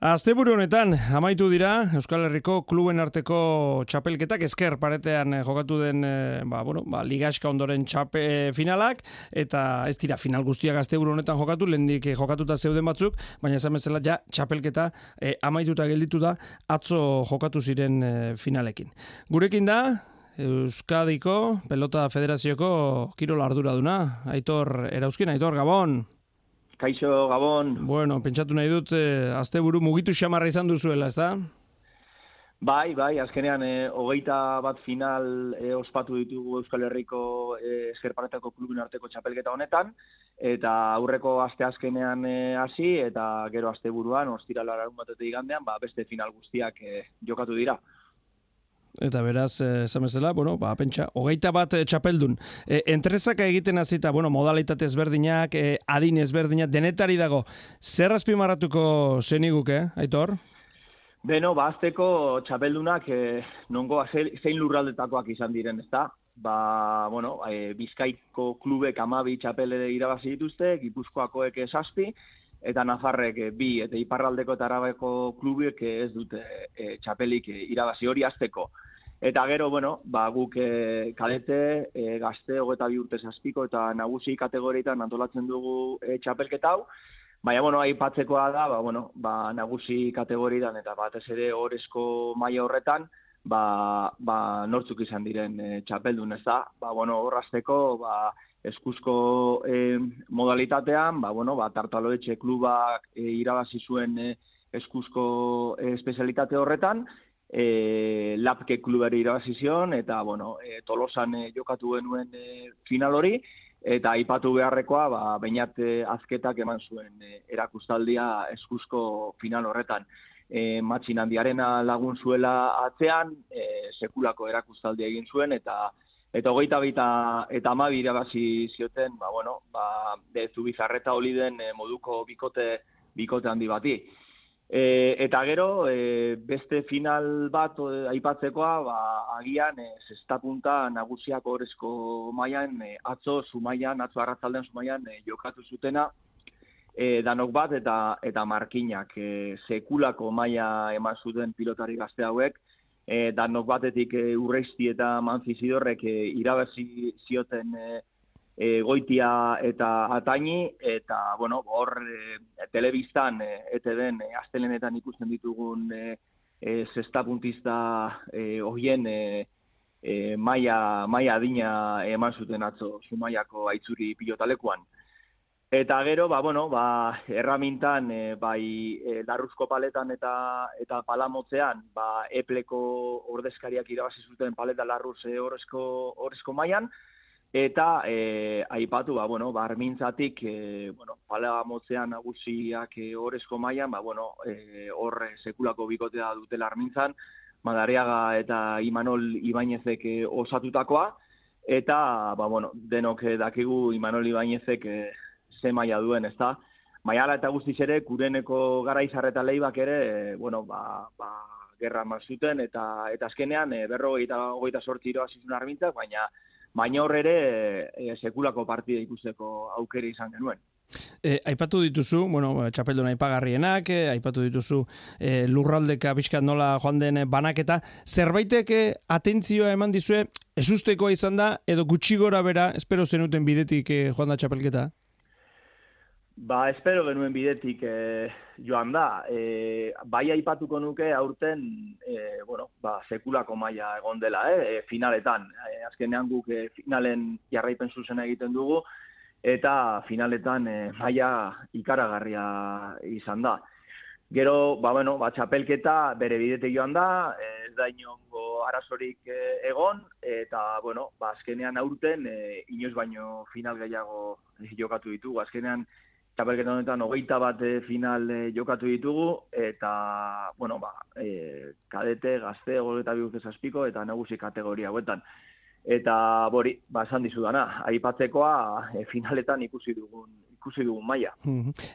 Asteburu honetan amaitu dira Euskal Herriko kluben arteko txapelketak esker paretean eh, jokatu den eh, ba, bueno, ba, ligaska ondoren txape finalak eta ez dira final guztiak asteburu honetan jokatu lehendik jokatuta zeuden batzuk baina esan bezala ja txapelketa e, amaituta gelditu da atzo jokatu ziren finalekin. Gurekin da Euskadiko Pelota Federazioko Kirola Arduraduna Aitor Erauzkin, Aitor Gabon Kaixo, Gabon. Bueno, pentsatu nahi dut, eh, asteburu mugitu xamarra izan duzuela, ez da? Bai, bai, azkenean, eh, hogeita bat final eh, ospatu ditugu Euskal Herriko eh, eskerparetako klubin arteko txapelketa honetan, eta aurreko aste azkenean hasi eta gero asteburuan, ostira larun batetik igandean, ba, beste final guztiak eh, jokatu dira. Eta beraz, eh, esan bezala, bueno, ba, pentsa, hogeita bat e, txapeldun. E, entrezaka egiten hasita, bueno, modalitate ezberdinak, e, adin ezberdinak, denetari dago. Zer azpimarratuko zeniguk, eh, Aitor? Beno, ba, azteko txapeldunak e, nongo zein lurraldetakoak izan diren, ez da? Ba, bueno, e, bizkaiko klubek amabi txapele irabazi dituzte, gipuzkoakoek esazpi, eta Nafarrek bi, eta iparraldeko eta arabeko klubek ez dute e, txapelik irabazi hori azteko. Eta gero, bueno, ba, guk e, kadete, e, gazte, hogeta bi urte zazpiko, eta nagusi kategorietan antolatzen dugu e, txapelketa hau. Baina, bueno, aipatzekoa da, ba, bueno, ba, nagusi kategorietan eta batez ere horrezko maila horretan, ba, ba, nortzuk izan diren e, txapeldun, ez da? Ba, bueno, horrazteko, ba, eskuzko e, modalitatean, ba, bueno, ba, tartaloetxe klubak e, irabazi zuen e, eskuzko e, espezialitate horretan, e, lapke klubari irabazi zion, eta, bueno, e, tolosan e, jokatu genuen e, final hori, eta aipatu beharrekoa, ba, bainat azketak eman zuen e, erakustaldia eskuzko final horretan. E, matxin handiarena lagun zuela atzean, e, sekulako erakustaldia egin zuen, eta eta hogeita bita eta amabi irabazi zioten, ba, bueno, ba, de zubizarreta holi den moduko bikote, bikote handi bati. E, eta gero, e, beste final bat e, aipatzekoa, ba, agian, e, zesta punta nagusiak horrezko maian, e, atzo zumaian, atzo arratzaldean zumaian, e, jokatu zutena, e, danok bat eta eta markinak e, sekulako maila eman zuten pilotari gazte hauek, e, danok batetik e, urreizti eta manzizidorrek e, irabazi zioten e, e, goitia eta ataini, eta, bueno, hor e, telebistan, e, ete e, astelenetan ikusten ditugun e, e, zesta e, hoien e, e, maia, maia adina eman zuten atzo, zumaiako aitzuri pilotalekuan. Eta gero, ba, bueno, ba, erramintan, e, bai, e, larruzko paletan eta eta palamotzean, ba, epleko ordezkariak irabazi zuten paleta larruz e, horrezko maian, Eta e, aipatu, ba, bueno, barmintzatik, e, bueno, pala motzean nagusiak e, horrezko mailan, ba, bueno, e, horre sekulako bikotea dutela armintzan, Madariaga eta Imanol Ibainezek osatutakoa, eta, ba, bueno, denok dakigu Imanol Ibainezek e, ze maila duen, ez da? Maiala eta guztiz ere, kureneko gara izarreta lehibak ere, e, bueno, ba, ba, gerra mazuten, eta, eta azkenean, e, berro eta goita sortzi zizun armintzak, baina, baina hor ere e, sekulako partida ikusteko aukera izan genuen. E, aipatu dituzu, bueno, txapeldun aipagarrienak, e, aipatu dituzu e, lurraldeka pixkat nola joan den banaketa, zerbaitek atentzioa eman dizue, ezustekoa izan da, edo gutxi gora bera, espero zenuten bidetik joan da txapelketa? Ba, espero genuen bidetik e, joan da. E, bai aipatuko nuke aurten, e, bueno, ba, sekulako maila egon dela, e, finaletan. E, azkenean guk e, finalen jarraipen zuzen egiten dugu, eta finaletan e, maila ikaragarria izan da. Gero, ba, bueno, ba, txapelketa bere bidetik joan da, ez da inongo arazorik egon, eta, bueno, ba, azkenean aurten, e, inoz baino final gehiago jokatu ditugu. Azkenean, txapelketa honetan hogeita bat eh, final e, jokatu ditugu, eta, bueno, ba, e, kadete, gazte, goleta bihurtez aspiko, eta negusi kategoria hauetan. Eta, bori, ba, esan dizu dana, aipatzekoa e, finaletan ikusi dugun ikusi dugun maila.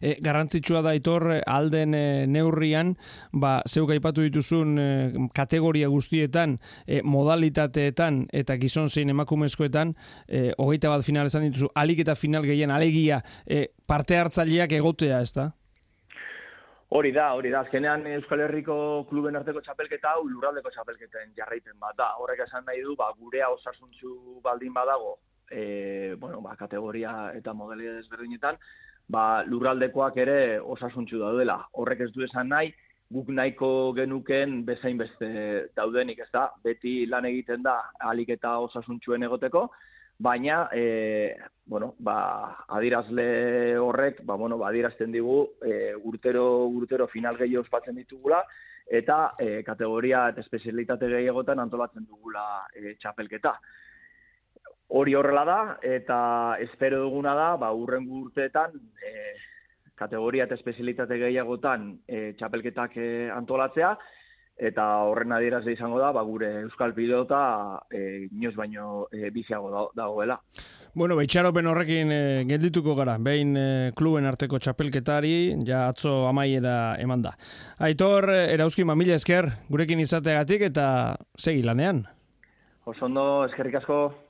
E, garrantzitsua da itor alden e, neurrian, ba, zeuk aipatu dituzun e, kategoria guztietan, e, modalitateetan eta gizon zein emakumezkoetan, e, hogeita bat final esan dituzu, alik eta final gehien alegia e, parte hartzaileak egotea, ez da? Hori da, hori da. Azkenean Euskal Herriko kluben arteko txapelketa hau lurraldeko txapelketen jarraipen bat da. Horrek esan nahi du, ba, gurea osasuntzu baldin badago, e, bueno, ba, kategoria eta modelia desberdinetan, ba, lurraldekoak ere osasuntzu daudela. Horrek ez du esan nahi, guk nahiko genuken bezain beste daudenik, ez da? Beti lan egiten da, alik eta osasuntzuen egoteko, baina e, bueno, ba, adirazle horrek, ba, bueno, ba, adirazten digu e, urtero, urtero final gehiago ospatzen ditugula, eta e, kategoria eta espezialitate gehiagotan antolatzen dugula e, txapelketa. Hori horrela da, eta espero duguna da, ba, urren urteetan, e, kategoria eta espezialitate gehiagotan e, txapelketak e, antolatzea, eta horren adieraz izango da, ba, gure Euskal Pilota e, inoz baino e, biziago dagoela. Bueno, beitxaropen horrekin e, geldituko gara, behin e, kluben arteko txapelketari, ja atzo amaiera eman da. Aitor, e, erauzki mamila esker, gurekin izateagatik eta segi lanean. Osondo, eskerrik asko.